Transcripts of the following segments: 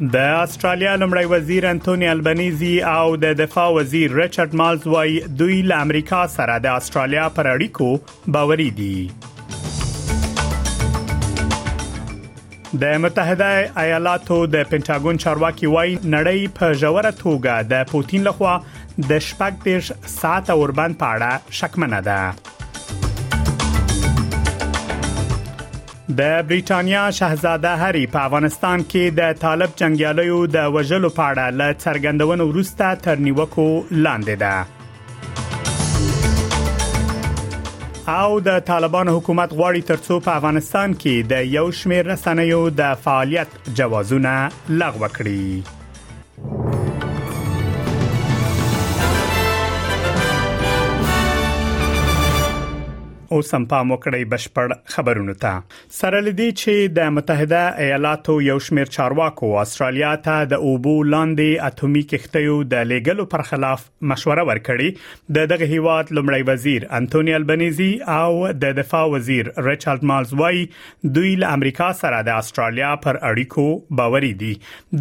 د استرالیا لمړی وزیر انټونی البنيزي او د دفاع وزیر ریچارډ مالز وايي دوی له امریکا سره د استرالیا پر اړیکو باوري دي د متحده ایالاتو د پینټاګون چارواکي وایي نړۍ په ژوره توګه د پوتین لخوا د شپږ دیش ساعت اوربند په اړه شکمنه ده د بریټانیا شاهزاده هری په افغانستان کې د طالب جنگیالیو د وژلو په اړه له څرګندونو وروسته تر نیوکو لاندې ده او د طالبان حکومت غواړي ترڅو په افغانستان کې د یو شمېر رسنیو د فعالیت جوازونه لغو کړي اوس هم پام وکړئ بشپړ خبرونه ته سره لدی چې د متحده ایالاتو یو شمیر چارواکو استرالیا ته د اوبو لاندې اتومي کښتیو د لیګلو پر خلاف مشوره ورکړي د دغه هیواد لمړی وزیر انټونی البنيزي او د دفاع وزیر ریچارډ مالز وايي دوی له امریکا سره د استرالیا پر اړیکو باوري دي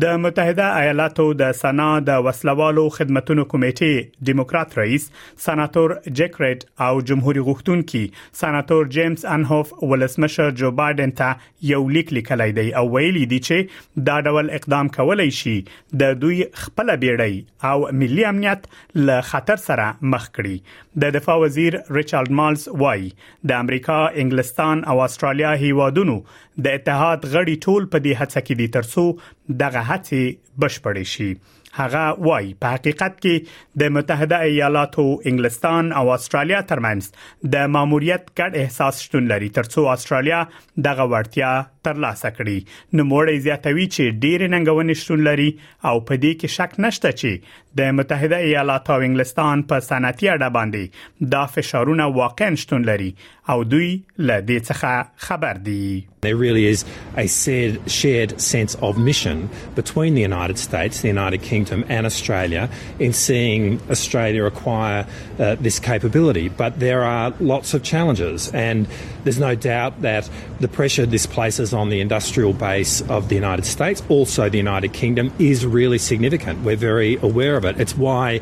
د متحده ایالاتو د سنا د وسلوالو خدماتو کمیټې دیموکرات رئیس سناتور جکریټ او جمهوریت غوښتونکي سناتور جیمز انهوف ولسمشر جو بایدن ته یو لیک لیکلی دی او ویلي دي چې دا ډول اقدام کولای شي د دوی خپل بیړۍ او ملي امنیت له خطر سره مخ کړي د دفاع وزیر ریچارډ مالز وایي د امریکا انګلستان او استرالیا هیوادونو د اتحاد غړي ټول په دې هڅه کې دي ترڅو دغه هڅه بشپړې شي هغه وایي په حقیقت کې د متحده ایالاتو انګلستان او استرالیا ترمنځ د ماموریت ګډ احساس شتون لري ترڅو استرالیا دغه وړتیا ترلاسه کړي نو موړی زیاتوي چې ډېر ننګونې شتون لري او په دې کې شک نشته چې د متحده ایالاتو او انګلستان په صنعتي اړه باندې دا فشارونه واقعا شتون لري او دوی له دې څخه خبر دي There really is a shared, shared sense of mission between the United States, the United Kingdom, and Australia in seeing Australia acquire uh, this capability. But there are lots of challenges, and there's no doubt that the pressure this places relies on the industrial base of the United States, also the United Kingdom, is really significant. We're very aware of it. It's why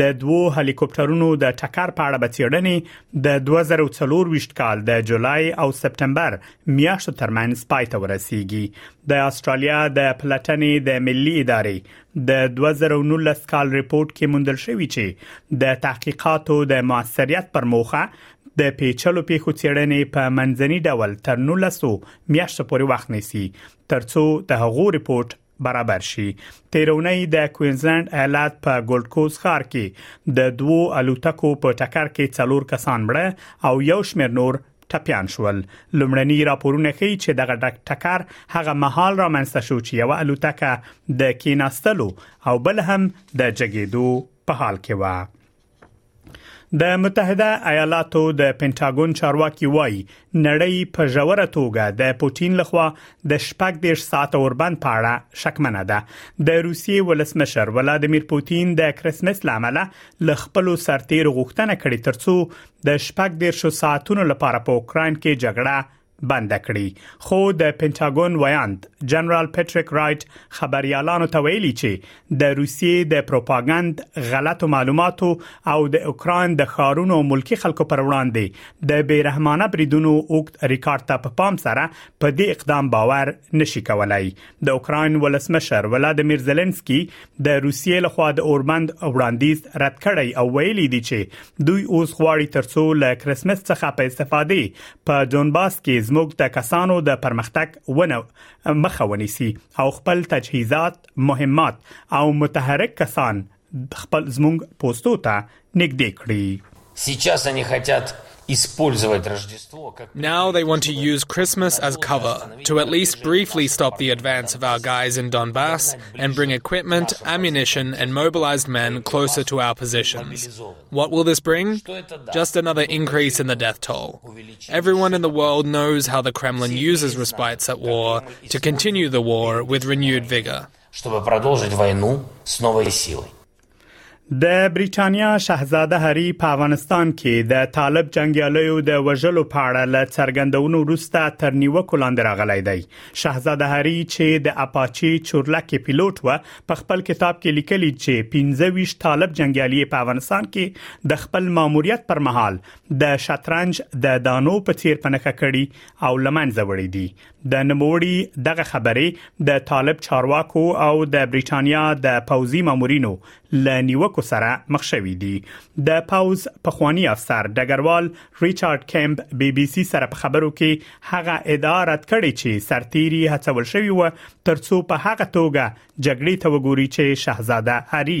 د دوو هلیکوپټرونو د ټکر په اړه به څېړنې د 2024 کال د جولای او سپټمبر میاشتو ترمنځ پای ته ورسیږي د استرالیا د پلټنې د ملي ادارې د 2019 کال ریپورت کې موندل شوی چې د تحقیقاتو د موثریت پر موخه د پیچلو پیښو څېړنې په منځني ډول تر 19 میاشتو پورې وخت نیسي ترڅو د هغو ریپورت برابر شي تیرونی د کوینزلند ایالت په ګولډ کوست ښار کې د دوو الوتکو په ټکر کې څلور کسان مړه او یو شمېر نور ټپيان شول لومړني راپورونه ښیي چې دغه ټکر هغه مهال رامنځته شو چې یو الوتکه د کیناستلو او بل هم د جګیدو په حال کې و د متحده ایالاتو د پینټاګون چارواکي وایي نړۍ په ژوره توګه د پوتین لخوا د شپږ ډیر ساعت اوربند په اړه شکمنه ده د روسیې ولسمشر ولادمیر پوتین د کریسمس لامل له خپل سرتیر غوښتنه کړې ترڅو د شپږ ډیر ساعتونو لپاره په اوکرين کې جګړه بند کړي خو د پینټاګون ویاند جنرال پیټریک رایټ خبريالانو ته ویلي چې د روسیې د پروپاګند غلطو معلوماتو او د اوکرين د خارونو او ملکی خلکو پر وړاندې د بیرحمانه بریدونو اوږد ریکارډ ته په پام سره په دې اقدام باور نشي کولای د اوکرين ولسمشر ولادمیر زيلنسکي د روسیې لخوا د اوربند وړاندیز رد کړی او ویلي دي چې دوی اوس غواړي ترڅو له کرسمس څخه په استفادې په دونباس کې زموږ د کسانو د پرمختګ ونه مخه ونیسي او خپل تجهیزات مهمات او متحرک کسان خپل زموږ پوسټو ته نږدې کړي Сейчас они хотят Now they want to use Christmas as cover to at least briefly stop the advance of our guys in Donbass and bring equipment, ammunition, and mobilized men closer to our positions. What will this bring? Just another increase in the death toll. Everyone in the world knows how the Kremlin uses respites at war to continue the war with renewed vigor. د بریټانیا شهزاده هري په افغانستان کې د طالب جنګیالیو د وژلو په اړه له څرګندونو وروسته تر نیوکو لاندې راغلی دی شهزاده هري چې د اپاچي چورلکې پیلوټ و په خپل کتاب کې لیکلي چې 15 طالب جنگیالي په افغانستان کې د خپل ماموریت پر مهال د شطرنج د دانو په څیر پنکه کړي او لمنځه وړي دي د نوموړي دغه خبرې د طالب چارواکو او د بریټانیا د پوځي مامورینو له نیوکو سره مخ شوې دي د پوز پخوانی افسر ډګروال ریچارډ کیمپ بي بي سي سره په خبرو کې هغه ادعا رد کړې چې سرتيري هڅول شوی و ترڅو په هغه توګه جګړې ته وګوري چې شاهزاده هری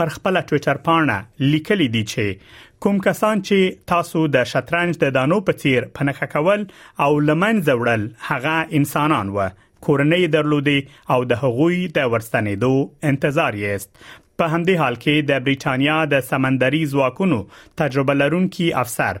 پر خپل ټوئیټر پاڼه لیکلي دي چې کوم کسان چې تاسو د شطرنج د دانو په څیر په نخښه کول او لمنځه وړل هغه انسانان و کورنۍ درلودي او د هغوی د ورستنېدو انتظار یې است په همدې حال کې د بریټانیا د سمندري ځواکونو تجربه لرونکي افسر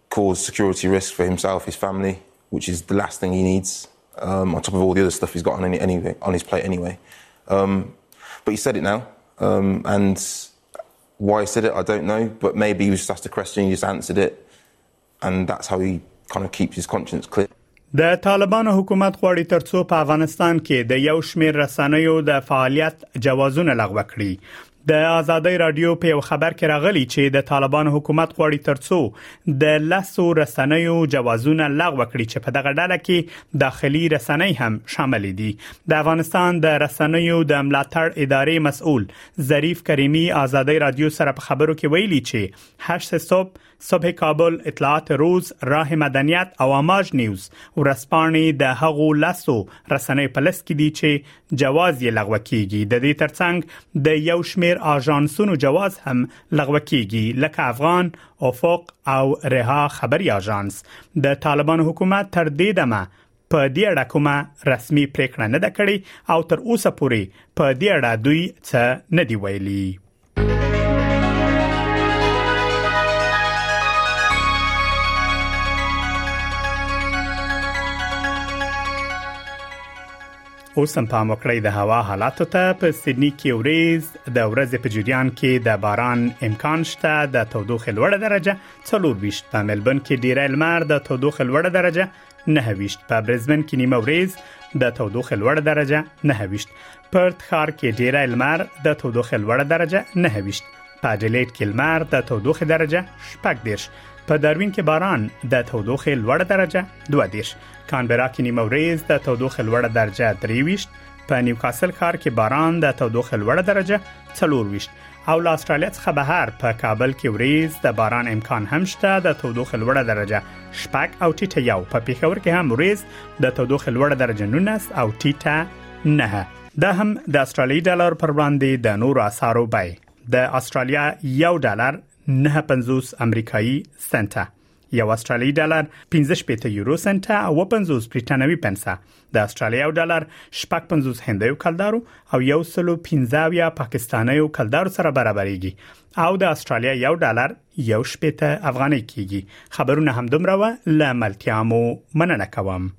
caused security risk for himself, his family, which is the last thing he needs, um, on top of all the other stuff he's got on, any, anyway, on his plate anyway. Um, but he said it now, um, and why he said it, I don't know, but maybe he was just asked a question, he just answered it, and that's how he kind of keeps his conscience clear. د طالبانو حکومت غواړي ترڅو په افغانستان کې د یو شمیر رسنیو د فعالیت جوازونه لغوه کړي د ازادۍ رادیو په یو خبر کې راغلی چې د طالبانو حکومت غواړي ترڅو د لاسو رسنیو جوازونه لغوه کړي چې په دغه ډله کې داخلي رسنۍ هم شامل دي د افغانستان د رسنیو د ملاتړ ادارې مسؤل ظریف کریمی ازادۍ رادیو سره په خبرو کې ویلي چې هشت صبح صبح کابل اطلاعات روز راه مدنیت او اماج نیوز ورسپانې د هغو لاسو رسنۍ په لس کې دي چې جواز یې لغوه کیږي د دې ترڅنګ د یو شمیر آژانسونو جواز هم لغوه کیږي لکه افغان افق او رها خبري آژانس د طالبان حکومت تر دې دمه په دې اړه کومه رسمي پریکړه نه ده کړې او تر اوسه پورې په دې اړه دوی څه نه دی ویلي اوس هم پام وکړئ د هوا حالات ته په سېډني کې وريز د ورځې په جریان کې د باران امکان شته د تودوخې لوړه درجه 24 په ملبن کې ډیره لمر د تودوخې لوړه درجه نهویشت په برزبن کې نیمه ورځ د تودوخې لوړه درجه نهویشت پرت ښار کې ډیری لمر د تودوخې لوړه درجه نهویشت په اډلیډ کې لمر د تودوخې درجه شپږ دیرش په داروین کې باران د تودوخې لوړه درجه 2 دیش کانبرا کې نیمه ورځ د تودوخې لوړه درجه 23 په نیوکاسل ښار کې باران د تودوخې لوړه درجه 24 او له استرالیا څخه بهر په کابل کې وریز د باران امکان هم شته د تودوخې لوړه درجه شپږ او ټیټه یو په پیښور کې هم وریز د تودوخې لوړه درجه 19 او ټیټه نه دا هم د استرالی ډالر پر وړاندې د نورو اسعارو بای د استرالیا یو ډالر 9.50 امریکایي سنت یو استرالی ډالر 15 شپېته یورو سنت او 50 بریټانوي پنسه د استرالیا او ډالر شپږ 50 هندیو کلدارو او یو سلو 15 یا پاکستانیو کلدارو سره برابرېږي او د استرالیا یو ډالر یو شپېته افغانۍ کیږي خبرونه هم دومره و لاملتیا مو مننه کوم